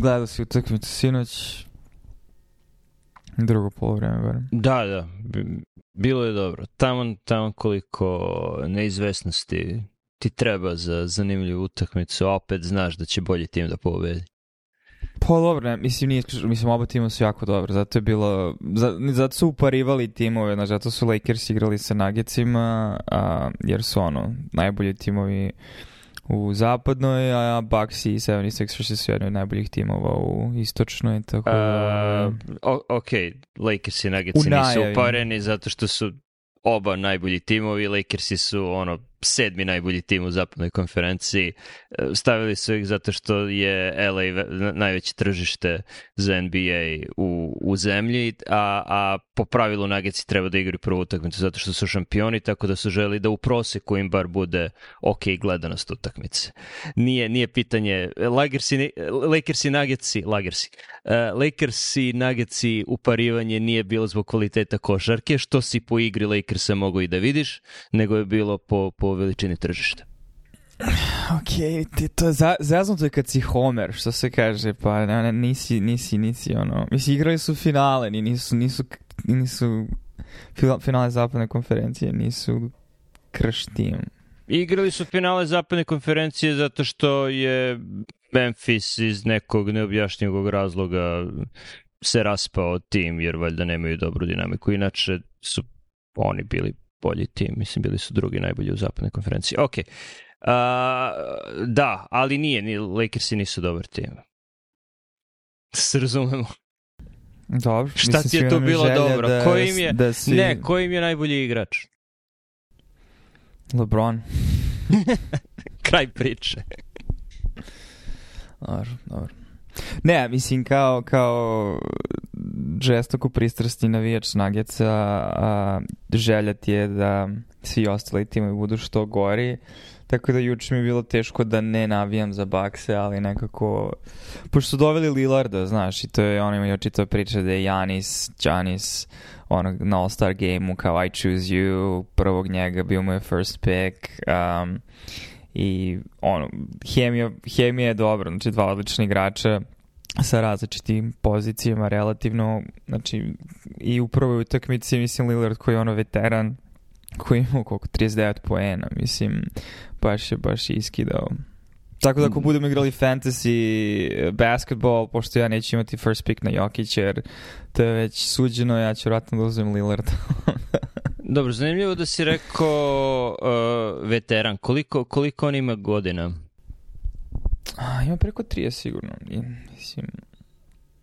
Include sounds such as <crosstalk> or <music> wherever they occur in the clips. gledao si utakmicu sinoć, drugo polovreme, verujem. Da, da, bilo je dobro. Tamo, tamo koliko neizvesnosti ti treba za zanimljivu utakmicu, opet znaš da će bolji tim da pobedi. Pa dobro, ne, mislim, nije, mislim, oba tima su jako dobro, zato je bilo, za, zato su uparivali timove, znači, zato su Lakers igrali sa Nuggetsima, a, jer su ono, najbolji timovi u zapadnoj, a Baxi i 76ers su jedni od najboljih timova u istočnoj, tako da... Uh, ok, Lakers i Nuggets nisu upareni zato što su oba najbolji timovi, Lakersi su ono sedmi najbolji tim u zapadnoj konferenciji. E, stavili su ih zato što je LA najveće tržište za NBA u, u zemlji, a, a po pravilu Nagici treba da igraju prvu utakmicu zato što su šampioni, tako da su želi da u proseku im bar bude ok gledanost utakmice. Nije, nije pitanje, Lakersi, Lakersi Nuggetsi, e, Lakersi, Lakersi Nuggetsi uparivanje nije bilo zbog kvaliteta košarke, što si po igri Lakersa mogo i da vidiš, nego je bilo po, po po veličini tržišta. Ok, ti to je za, zaznuto je kad si Homer, što se kaže, pa ne, nisi, nisi, nisi ono, mislim igrali su finale, ni, nisu, nisu, nisu, finale zapadne konferencije, nisu krš tim. Igrali su finale zapadne konferencije zato što je Memphis iz nekog neobjašnjivog razloga se raspao tim, jer valjda nemaju dobru dinamiku, inače su oni bili bolji tim, mislim bili su drugi najbolji u zapadnoj konferenciji. Ok, uh, da, ali nije, ni Lakersi nisu dobar tim. <laughs> Se razumemo. Dobro. Šta mislim, ti je to bilo dobro? Da, ko im je, da si... Ne, ko im je najbolji igrač? LeBron. <laughs> Kraj priče. Dobro, dobro. Ne, mislim kao, kao žestoko pristrasni navijač Nageca, a, želja ti je da svi ostali timovi budu što gori, tako da juče mi je bilo teško da ne navijam za bakse, ali nekako, pošto su doveli Lillarda, znaš, i to je ono imaju očito priča da je Janis, Janis, ono, na All-Star gameu kao I choose you, prvog njega bio mu je first pick, um, i ono, hemija, hemija je dobro, znači dva odlična igrača, sa različitim pozicijama relativno, znači i u prvoj utakmici mislim Lillard koji je ono veteran koji je imao 39 poena, mislim baš je baš iskidao. Tako da ako mm. budemo igrali fantasy eh, basketball, pošto ja neću imati first pick na Jokić, jer to je već suđeno, ja ću vratno da uzmem Lillard. <laughs> Dobro, zanimljivo da si rekao uh, veteran. Koliko, koliko on ima godina? A, ima preko 30 sigurno. I, mislim...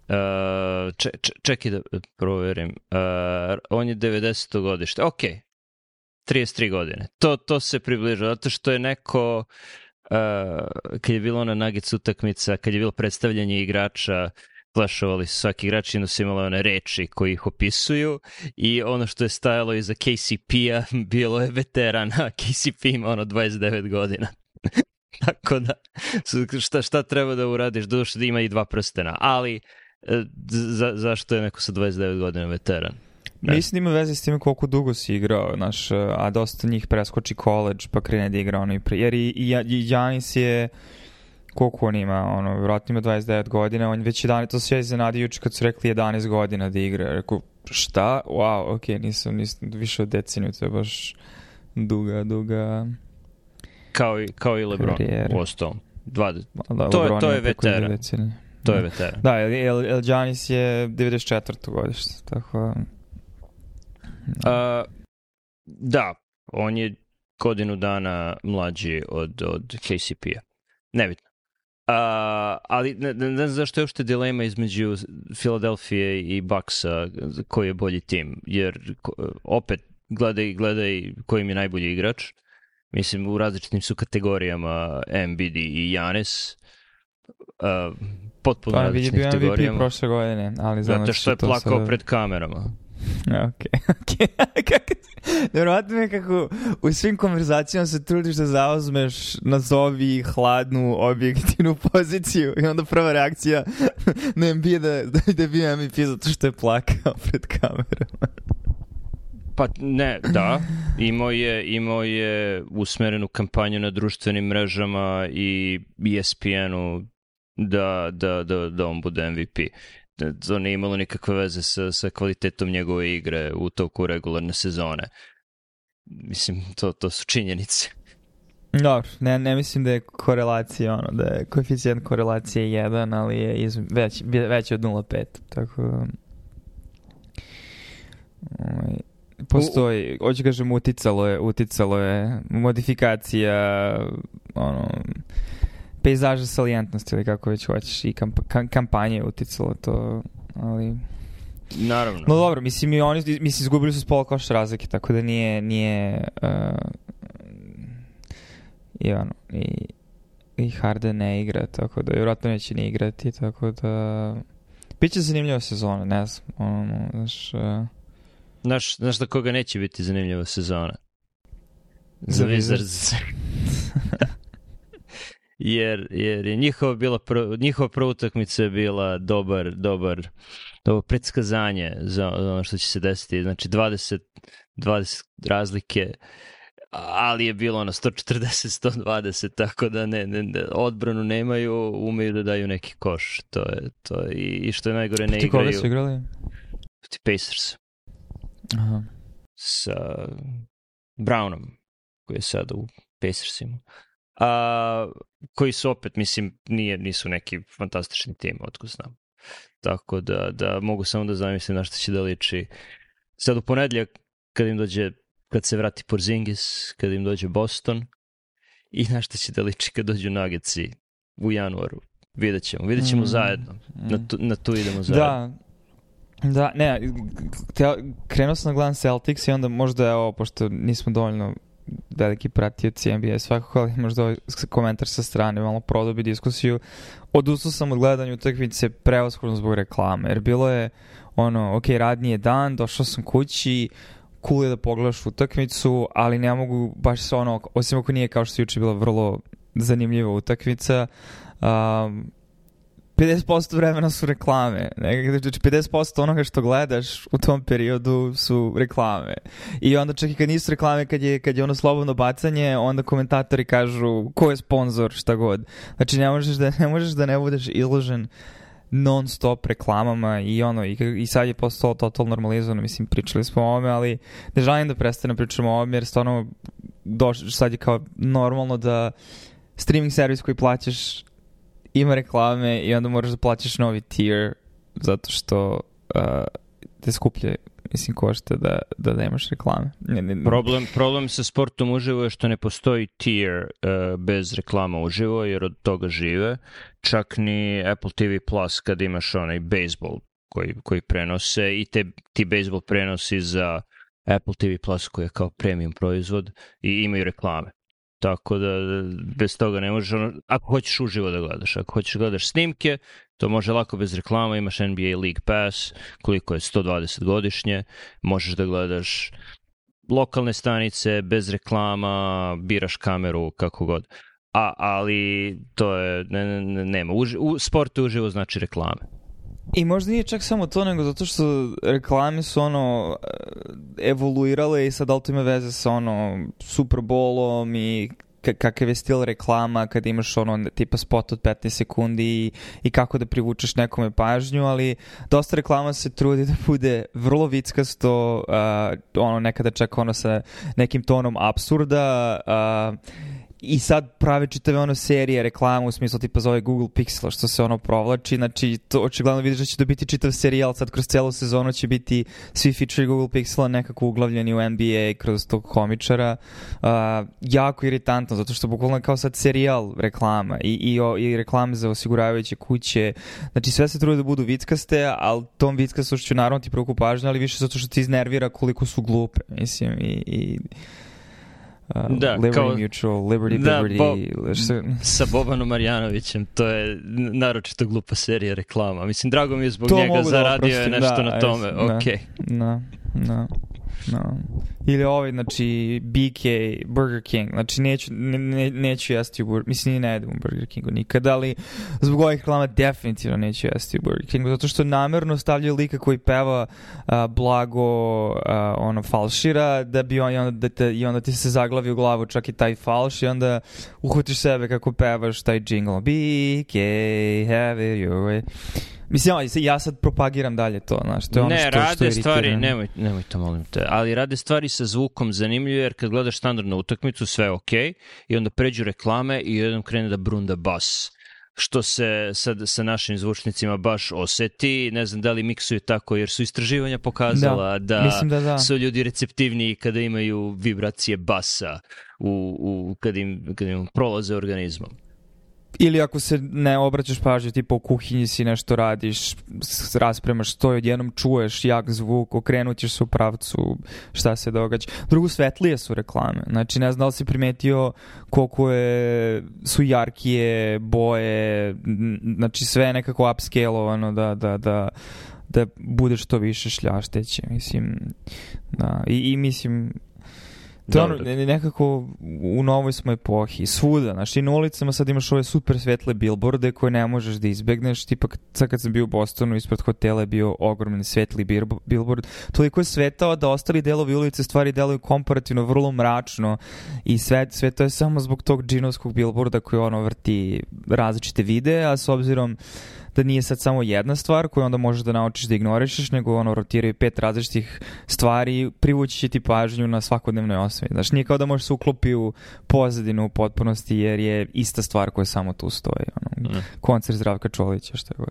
Uh, če, če, čekaj da proverim. Uh, on je 90. godište. Ok, 33 godine. To, to se približa, zato što je neko... Uh, kad je bila na Nuggets utakmica, kad je bilo predstavljanje igrača, flašovali su svaki igrač i su imali one reči koji ih opisuju i ono što je stajalo iza KCP-a <laughs> bilo je veterana, <laughs> KCP ima ono 29 godina. <laughs> Tako da, šta, šta treba da uradiš, doduše da ima i dva prstena, ali e, za, zašto je neko sa 29 godina veteran? Ne. Mislim da ima veze s time koliko dugo si igrao, znaš, e, a dosta njih preskoči koleđ pa krene da igra ono i pre, jer i, i, i Janis je koliko on ima, ono, vjerojatno ima 29 godina, on već 11, to se ja juče kad su rekli 11 godina da igra, rekao, šta? Wow, ok, nisam, nisam više od deceniju, to je baš duga, duga Kao i, kao i Lebron karijere. u ostalom. Dva, da, to, je, to je veteran. To je da. veteran. Da, El, El Giannis je 94. godište, tako... Da. A, da, on je godinu dana mlađi od, od KCP-a. Nebitno. Uh, ali ne, ne, ne znam zašto je uopšte dilema između Filadelfije i Bucksa koji je bolji tim, jer opet gledaj, gledaj koji je najbolji igrač mislim u različitim su kategorijama MBD i Janis uh, potpuno pa, različitim kategorijama. MVP prošle godine, ali znači Zato što je plakao sad... pred kamerama. Ok, <laughs> ok. <laughs> Nevjerojatno mi je kako u svim konverzacijama se trudiš da zauzmeš nazovi hladnu objektivnu <laughs> poziciju i onda prva reakcija na NBA da, da je bio MVP zato što je plakao pred kamerama. Pa ne, da. Imao je, imao je usmerenu kampanju na društvenim mrežama i ESPN-u da, da, da, da on bude MVP. To nije imalo nikakve veze sa, sa kvalitetom njegove igre u toku regularne sezone. Mislim, to, to su činjenice. Dobro, ne, ne mislim da je korelacija, ono, da je koeficijent korelacije 1, ali je iz, već, već od 0,5, tako... Da, ovaj, Postoji, hoću kažem, uticalo je, uticalo je modifikacija, ono, pejzaža salijentnosti ili kako već hoćeš i kamp kampanje je uticalo to, ali... Naravno. No dobro, mislim i oni mislim izgubili su s pola koša razlike, tako da nije nije uh, i ono i i Harden ne igra, tako da vjerojatno neće ni igrati, tako da biće zanimljiva sezona, ne znam, ono, znaš, uh, Znaš, znaš da koga neće biti zanimljiva sezona? Za Wizards. <laughs> jer, jer je njihova, bila pr njihova prva utakmica je bila dobar, dobar, dobar predskazanje za ono što će se desiti. Znači 20, 20 razlike ali je bilo ono 140 120 tako da ne, ne, ne odbranu nemaju umeju da daju neki koš to je to je, i, što je najgore ne Poti igraju koga su igrali? Proti Pacers Aha. sa Brownom koji je sada u Pacersima. A, koji su opet, mislim, nije, nisu neki fantastični tim, otko znam. Tako da, da mogu samo da zamislim na što će da liči. Sad u ponedljak, kad im dođe, kad se vrati Porzingis, kad im dođe Boston, i na što će da liči kad dođu Nagici u januaru. Vidjet ćemo, vidjet ćemo mm. zajedno. Na tu, na tu idemo da, zajedno. Da, Da, ne, krenuo sam na da gledam Celtics i onda možda je ovo, pošto nismo dovoljno veliki pratioci NBA svakako, ali možda ovaj komentar sa strane malo prodobi diskusiju. Odustao sam od gledanja utakmice preoskorno zbog reklame, jer bilo je ono, ok, radni je dan, došao sam kući, cool je da pogledaš utakmicu, ali ne mogu baš se ono, osim ako nije kao što je juče bila vrlo zanimljiva utakmica, um, 50% vremena su reklame. Nekakve, znači 50% onoga što gledaš u tom periodu su reklame. I onda čak i kad nisu reklame, kad je, kad je ono slobodno bacanje, onda komentatori kažu ko je sponsor, šta god. Znači ne možeš da ne, možeš da ne budeš izložen non stop reklamama i ono i, i sad je postalo totalno normalizovano mislim pričali smo o ovome ali ne želim da prestanem da pričamo o ovome jer stvarno doš, sad je kao normalno da streaming servis koji plaćaš ima reklame i onda moraš da plaćaš novi tier zato što uh, te skuplje mislim košta da, da nemaš reklame. Ne, ne, ne. Problem, problem sa sportom uživo je što ne postoji tier uh, bez reklama uživo jer od toga žive. Čak ni Apple TV Plus kad imaš onaj baseball koji, koji prenose i te, ti baseball prenosi za Apple TV Plus koji je kao premium proizvod i imaju reklame. Tako da bez toga ne možeš, ono, ako hoćeš uživo da gledaš, ako hoćeš da gledaš snimke, to može lako bez reklama, imaš NBA League Pass, koliko je 120 godišnje, možeš da gledaš lokalne stanice, bez reklama, biraš kameru, kako god. A, ali to je, ne, ne, nema, uži, u, sport uživo znači reklame. I možda nije čak samo to, nego zato što reklame su ono evoluirale i sad ali to ima veze sa ono Superbolom i kakav je stil reklama kad imaš ono tipa spot od 15 sekundi i, i kako da privučeš nekome pažnju, ali dosta reklama se trudi da bude vrlo vickasto, uh, ono nekada čak ono sa nekim tonom absurda, uh, i sad prave čitave ono serije reklama u smislu tipa zove Google Pixel što se ono provlači, znači to očigledno vidiš da će to biti čitav serijal sad kroz celu sezonu će biti svi feature Google Pixela nekako uglavljeni u NBA kroz tog komičara uh, jako iritantno zato što bukvalno kao sad serijal reklama i, i, o, i reklame za osiguravajuće kuće znači sve se trude da budu vickaste ali tom vickastošću naravno ti prokupažnje ali više zato što ti iznervira koliko su glupe mislim i, i Uh, da, Liberty kao, Mutual, Liberty, da, Liberty, Bo, sa Bobanom Marjanovićem, to je naročito glupa serija reklama. Mislim, drago mi je zbog to njega, da zaradio da je nešto da, na tome. Da, okay. da, da. da. No. Ili ovaj, znači, BK, Burger King. Znači, neću, ne, neću jesti u Burger Mislim, i ne jedem u Burger Kingu nikad, ali zbog ovih reklama definitivno neću jesti u Burger Kingu, zato što namerno stavljaju lika koji peva a, blago, a, ono, falšira, da bi on, i onda, da te, i onda ti se zaglavi u glavu čak i taj falš i onda uhvatiš sebe kako pevaš taj jingle. BK, have it your way. Mislim, ja sad propagiram dalje to, znaš, to je ono ne, što, rade što je stvari, nemoj, nemoj to molim te, ali rade stvari sa zvukom zanimljivo, jer kad gledaš standardnu utakmicu, sve je okej, okay, i onda pređu reklame i jednom krene da brunda bas što se sad sa našim zvučnicima baš oseti. Ne znam da li miksuju tako, jer su istraživanja pokazala da, da, da, da. su ljudi receptivniji kada imaju vibracije basa u, u, kad, im, kad im prolaze organizmom ili ako se ne obraćaš pažnju, tipa u kuhinji si nešto radiš, raspremaš to i odjednom čuješ jak zvuk, okrenut ćeš se u pravcu šta se događa. Drugo, svetlije su reklame. Znači, ne znam da li si primetio koliko je, su jarkije, boje, znači sve je nekako upscalovano da, da, da, da bude što više šljašteće. Mislim, da, i, i mislim, To je ono, nekako u novoj smo epohi, svuda, znaš, i na ulicama sad imaš ove super svetle bilborde koje ne možeš da izbegneš, tipak sad kad sam bio u Bostonu, ispred hotela je bio ogroman svetli bilbord, toliko je svetao da ostali delovi ulice stvari deluju komparativno vrlo mračno i sve, sve to je samo zbog tog džinovskog bilborda koji ono vrti različite videe, a s obzirom da nije sad samo jedna stvar koju onda možeš da naučiš da ignorišeš, nego ono rotiraju pet različitih stvari, privući će ti pažnju na svakodnevnoj osnovi. Znači nije kao da možeš se uklopi u pozadinu u potpunosti jer je ista stvar koja samo tu stoji. Ono, mm. Koncert Zdravka Čolića, što je god.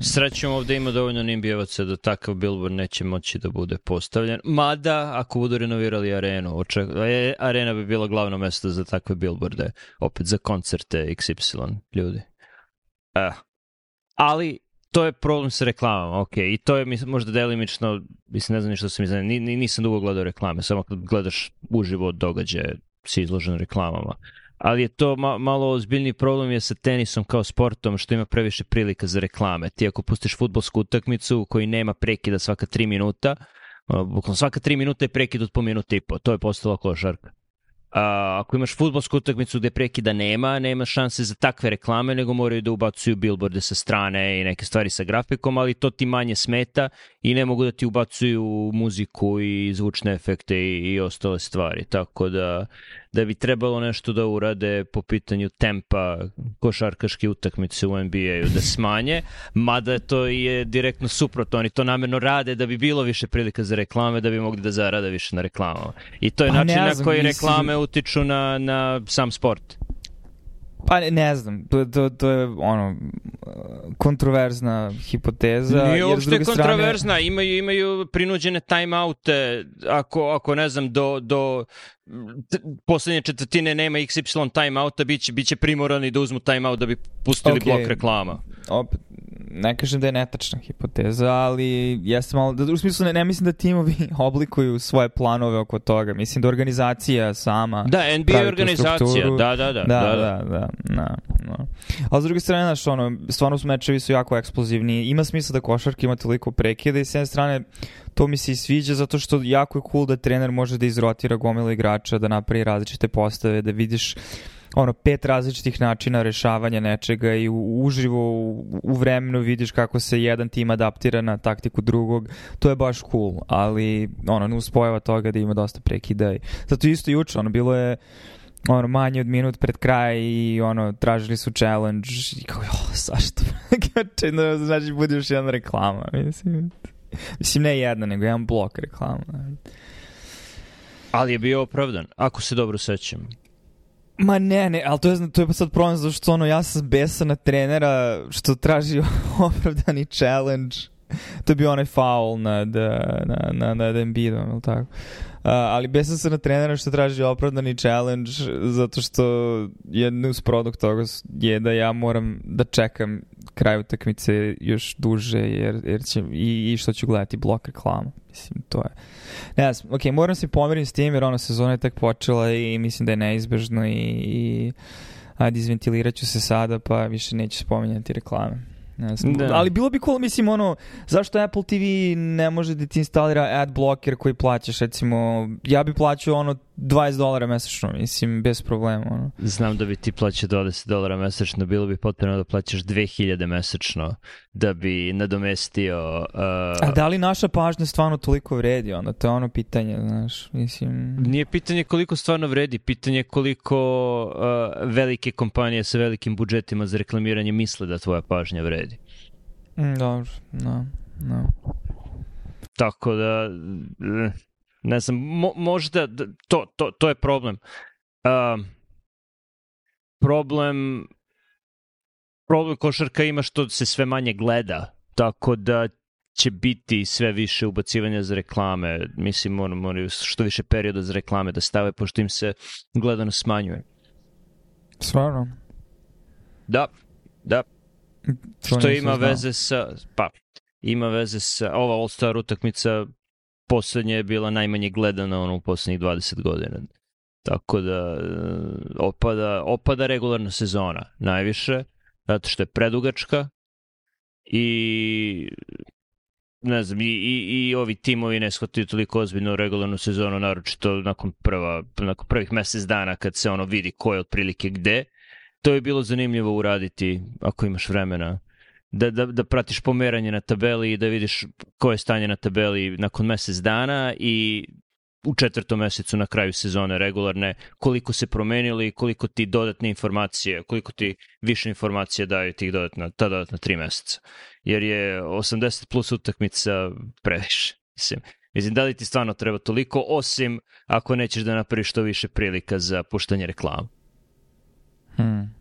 Srećom ovde ima dovoljno nimbijevaca da takav billboard neće moći da bude postavljen. Mada, ako budu renovirali arenu, oček... E, arena bi bila glavno mesto za takve billboarde. Opet za koncerte XY ljudi. Eh ali to je problem sa reklamama, ok, i to je mi možda delimično, mislim, ne znam ni što sam izgledao, ni, ni, nisam dugo gledao reklame, samo kad gledaš uživo događaje, si izložen reklamama. Ali je to ma, malo ozbiljni problem je sa tenisom kao sportom, što ima previše prilika za reklame. Ti ako pustiš futbolsku utakmicu koji nema prekida svaka tri minuta, bukvalno svaka tri minuta je prekid od po minuta i po, to je postala košarka ako imaš futbolsku utakmicu gde prekida nema, nema šanse za takve reklame, nego moraju da ubacuju bilborde sa strane i neke stvari sa grafikom, ali to ti manje smeta i ne mogu da ti ubacuju muziku i zvučne efekte i, i ostale stvari. Tako da da bi trebalo nešto da urade po pitanju tempa košarkaške utakmice u NBA-u da smanje, mada to je direktno suprotno, oni to namerno rade da bi bilo više prilika za reklame, da bi mogli da zarade više na reklamama. I to je pa način znam, na koji reklame mislim... utiču na, na sam sport. Pa ne, ne znam, to, to, to je ono, kontroverzna hipoteza. Nije uopšte kontroverzna, strane... imaju, imaju prinuđene time-oute, ako, ako ne znam, do, do poslednje četvrtine nema XY timeouta, biće, biće primorani da uzmu timeout da bi pustili okay. blok reklama. Op, ne kažem da je netačna hipoteza, ali jeste malo, da, u smislu ne, ne mislim da timovi <laughs> oblikuju svoje planove oko toga, mislim da organizacija sama Da, NBA organizacija, da, da, da, da. Da, da, da, da, da, da. Ali s druge strane, znaš, ono, stvarno su mečevi su jako eksplozivni, ima smisla da košarka ima toliko prekida i s jedne strane, to mi se i sviđa zato što jako je cool da trener može da izrotira gomila igrača, da napravi različite postave, da vidiš ono pet različitih načina rešavanja nečega i uživo u, u vremenu vidiš kako se jedan tim adaptira na taktiku drugog. To je baš cool, ali ono ne uspojava toga da ima dosta prekida. Zato isto juče, ono bilo je ono, manje od minut pred kraj i ono, tražili su challenge i kao, jo, zašto? <laughs> znači, da, budeš jedna reklama, mislim. Mislim, ne jedna, nego jedan blok reklama. Ali je bio opravdan, ako se dobro sećam. Ma ne, ne, ali to je, to je sad problem zato što ono, ja sam besan na trenera što traži <laughs> opravdani challenge. To je bio onaj foul nad, eh, na, na, nad Embidom, ili tako? Uh, ali besan sam na trenera što traži opravdani challenge zato što je nus produkt toga je da ja moram da čekam kraj utakmice još duže jer, jer će, i, i što ću gledati blok reklamu. Mislim, to je... Ne znam, ok, moram se pomeriti s tim jer ona sezona je tek počela i mislim da je neizbežno i, i ajde izventilirat ću se sada pa više neću spominjati reklame. Ne znam. Da. Ali bilo bi cool, mislim, ono, zašto Apple TV ne može da ti instalira ad blocker koji plaćaš, recimo, ja bi plaćao ono 20 dolara mesečno, mislim, bez problema. Ono. Znam da bi ti plaćao 20 dolara mesečno, bilo bi potrebno da plaćaš 2000 mesečno da bi nadomestio... Uh... A da li naša pažnja stvarno toliko vredi? Onda to je ono pitanje, znaš, mislim... Nije pitanje koliko stvarno vredi, pitanje koliko uh, velike kompanije sa velikim budžetima za reklamiranje misle da tvoja pažnja vredi. Mm, dobro, da, no, da. Tako da ne znam, mo, možda to, to, to je problem. Uh, problem problem košarka ima što se sve manje gleda, tako da će biti sve više ubacivanja za reklame. Mislim, moraju, moraju što više perioda za reklame da stave, pošto im se gledano smanjuje. Stvarno? Da, da. To što ima znao. veze sa... Pa, ima veze sa... Ova All-Star utakmica poslednje je bila najmanje gledana ono, u poslednjih 20 godina. Tako da e, opada, opada regularna sezona najviše, zato što je predugačka i ne znam, i, i, i ovi timovi ne shvataju toliko ozbiljno regularnu sezonu, naročito nakon, prva, nakon prvih mesec dana kad se ono vidi ko je otprilike gde. To je bilo zanimljivo uraditi ako imaš vremena da, da, da pratiš pomeranje na tabeli i da vidiš koje stanje na tabeli nakon mesec dana i u četvrtom mesecu na kraju sezone regularne, koliko se i koliko ti dodatne informacije, koliko ti više informacija daju tih dodatna, ta dodatna tri meseca. Jer je 80 plus utakmica previše. Mislim, mislim, da li ti stvarno treba toliko, osim ako nećeš da napraviš što više prilika za puštanje reklama. Hmm.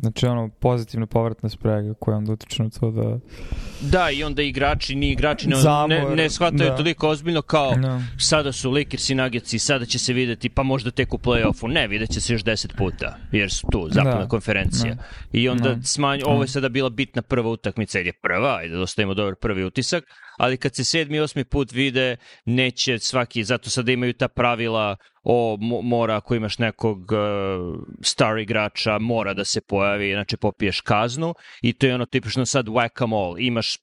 Znači, ono, pozitivna povratna sprega koja onda utiče na to da... Da, i onda igrači, ni igrači ne, ne, ne shvataju da. toliko ozbiljno kao no. Da. sada su Lakers i Nuggets i sada će se videti, pa možda tek u play-offu. Ne, vidjet će se još deset puta, jer su tu zapadna da. konferencija. Da. I onda da. smanj, ovo je da. sada bila bitna prva utakmica, jer je prva, ajde da ostavimo dobar prvi utisak ali kad se sedmi i osmi put vide, neće svaki, zato sad imaju ta pravila o mora ako imaš nekog uh, e, star igrača, mora da se pojavi, znači popiješ kaznu i to je ono tipično sad whack a imaš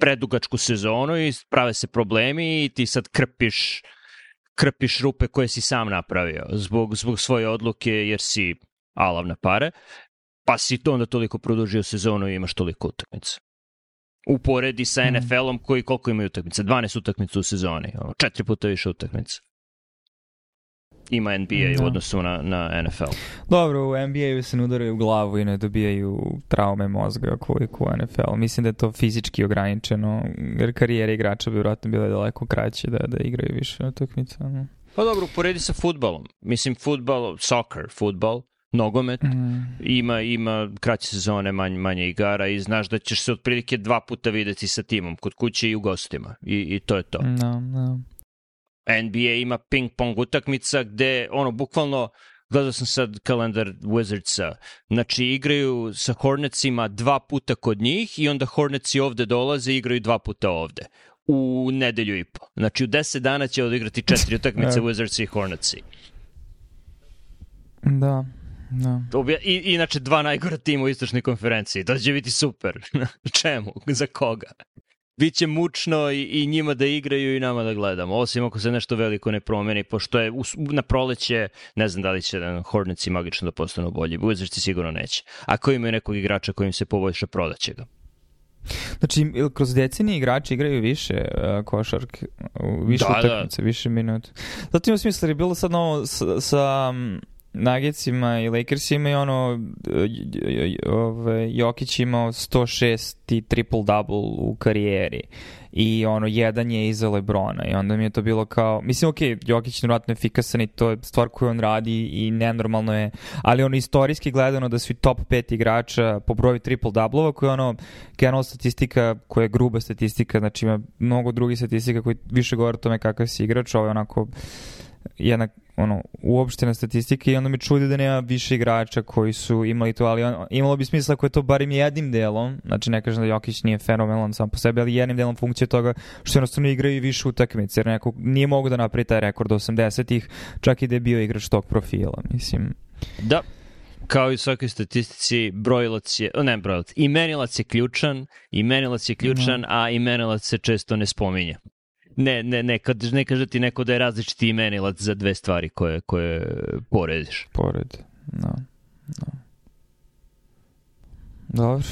predugačku sezonu i prave se problemi i ti sad krpiš krpiš rupe koje si sam napravio zbog, zbog svoje odluke jer si alav na pare, pa si to onda toliko produžio sezonu i imaš toliko utakmica uporedi sa mhm. NFL-om koji koliko imaju utakmice? 12 utakmica u sezoni, četiri puta više utakmica ima NBA da. u odnosu na, na NFL. Dobro, u NBA-u se ne u glavu i ne dobijaju traume mozga koliko u NFL. Mislim da je to fizički ograničeno, jer karijera igrača bi vjerojatno bila daleko kraće da, da igraju više utakmica. Pa dobro, uporedi sa futbalom. Mislim, futbal, soccer, futbal, nogomet, mm. ima, ima kraće sezone, manje, manje igara i znaš da ćeš se otprilike dva puta videti sa timom, kod kuće i u gostima. I, i to je to. No, da, da. no. NBA ima ping-pong utakmica gde, ono, bukvalno, gledao sam sad kalendar Wizardsa, znači igraju sa Hornetsima dva puta kod njih i onda Hornetsi ovde dolaze i igraju dva puta ovde u nedelju i po. Znači u 10 dana će odigrati četiri <laughs> utakmice da. Wizardsi i Hornetsi. Da, No. Da. I, inače, dva najgora tima u istočnoj konferenciji. To će biti super. <laughs> Čemu? Za koga? Biće mučno i, i njima da igraju i nama da gledamo. Osim ako se nešto veliko ne promeni, pošto je u, na proleće, ne znam da li će da, Hornici magično da postanu bolji. Buzzersi sigurno neće. Ako imaju nekog igrača kojim se poboljša, prodaće ga. Znači, kroz decenije igrači igraju više uh, e, košarke, više da, da. utakmice, da. više minuta. Zato u smislu je bilo sad novo sa, sa Nagetsima i Lakersima i ono ovaj Jokić imao 106 i triple double u karijeri i ono jedan je iza Lebrona i onda mi je to bilo kao mislim okej Jokić je vjerojatno efikasan i to je stvar koju on radi i nenormalno je ali ono istorijski gledano da su top 5 igrača po broju triple doublova koja je ono generalna statistika koja je gruba statistika znači ima mnogo drugih statistika koji više govore o tome kakav si igrač ovo je onako jedna ono, uopštena statistika i onda me čudi da nema više igrača koji su imali to, ali on, imalo bi smisla ako je to barim jednim delom, znači ne kažem da Jokić nije fenomenalan sam po sebi, ali jednim delom funkcije toga što jednostavno igraju i više utakmice, jer neko nije mogu da napravi taj rekord 80-ih, čak i da je bio igrač tog profila, mislim. Da, kao i u svakoj statistici, brojilac je, ne brojilac, imenilac je ključan, imenilac je ključan, mm. a imenilac se često ne spominje. Ne, ne, ne, kad ne kaže ti neko da je različiti imenilac za dve stvari koje, koje porediš. Pored, no. no. Dobro.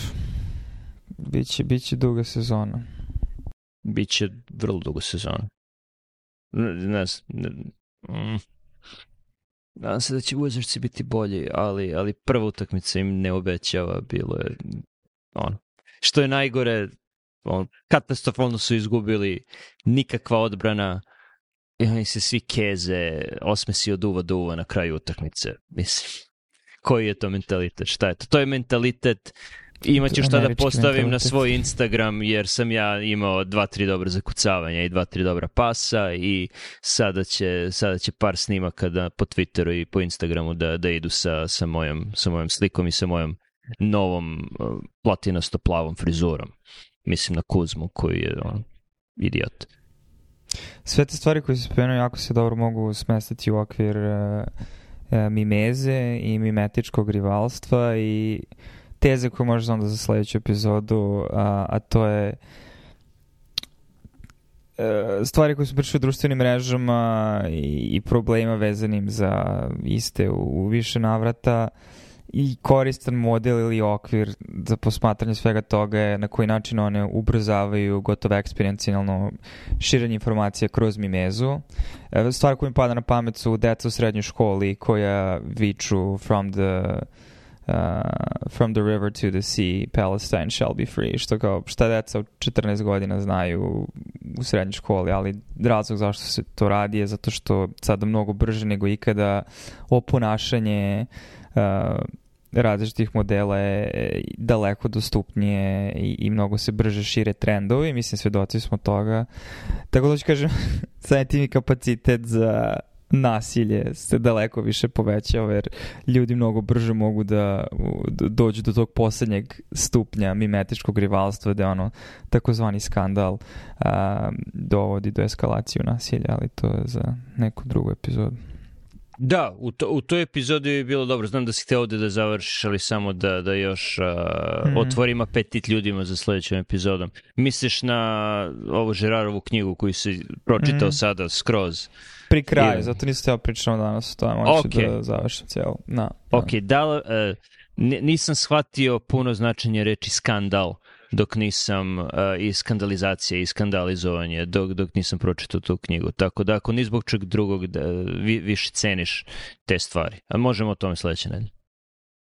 Biće, biće duga sezona. Biće vrlo duga sezona. Nas, ne, mm. Nadam se da će uzorci biti bolji, ali, ali prva utakmica im ne obećava, bilo je ono. Što je najgore, on, katastrofalno su izgubili, nikakva odbrana, i oni se svi keze, osmesi od uva do uva na kraju utakmice. Mislim, koji je to mentalitet? Šta je to? To je mentalitet Imaću šta da postavim mentalitet. na svoj Instagram jer sam ja imao dva, tri dobra zakucavanja i dva, tri dobra pasa i sada će, sada će par snimaka da, po Twitteru i po Instagramu da, da idu sa, sa, mojom, sa mojom slikom i sa mojom novom uh, e, platinasto plavom frizurom. Mislim na Kuzmu koji je on, idiot. Sve te stvari koje se spomenuo jako se dobro mogu smestiti u okvir e, e, mimeze i mimetičkog rivalstva i teze koje možeš onda za sledeću epizodu, a, a to je stvari koje su pričali u društvenim mrežama i, i problema vezanim za iste u, u više navrata uh, i koristan model ili okvir za posmatranje svega toga je na koji način one ubrzavaju gotovo eksperiencijalno širenje informacija kroz mimezu. E, stvar koja mi pada na pamet su deca u srednjoj školi koja viču from the uh, from the river to the sea, Palestine shall be free, što kao šta deca od 14 godina znaju u srednjoj školi, ali razlog zašto se to radi je zato što sada mnogo brže nego ikada oponašanje uh, različitih modela je e, daleko dostupnije i, i mnogo se brže šire trendovi, mislim svedoci smo toga. Tako da ću kažem, <laughs> sajentimi kapacitet za nasilje se daleko više povećao jer ljudi mnogo brže mogu da, da dođu do tog poslednjeg stupnja mimetičkog rivalstva gde ono takozvani skandal a, dovodi do eskalacije nasilja, ali to je za neku drugu epizodu. Da, u, to, u toj epizodi je bilo dobro. Znam da si hteo ovde da završiš, ali samo da, da još uh, mm. otvorim apetit ljudima za sledećom epizodom. Misliš na ovu Žerarovu knjigu koju si pročitao mm. sada skroz? Pri kraju, Ili... zato nisam teo pričao danas o tome. Moći okay. da završim cijelo. Na, na. Ok, da, uh, nisam shvatio puno značenje reči skandal. Uh, dok nisam uh, i skandalizacija i skandalizovanja, dok, dok nisam pročitao tu knjigu. Tako da ako ni zbog čeg drugog da, vi, više ceniš te stvari. A možemo o tome sledeće nedelje.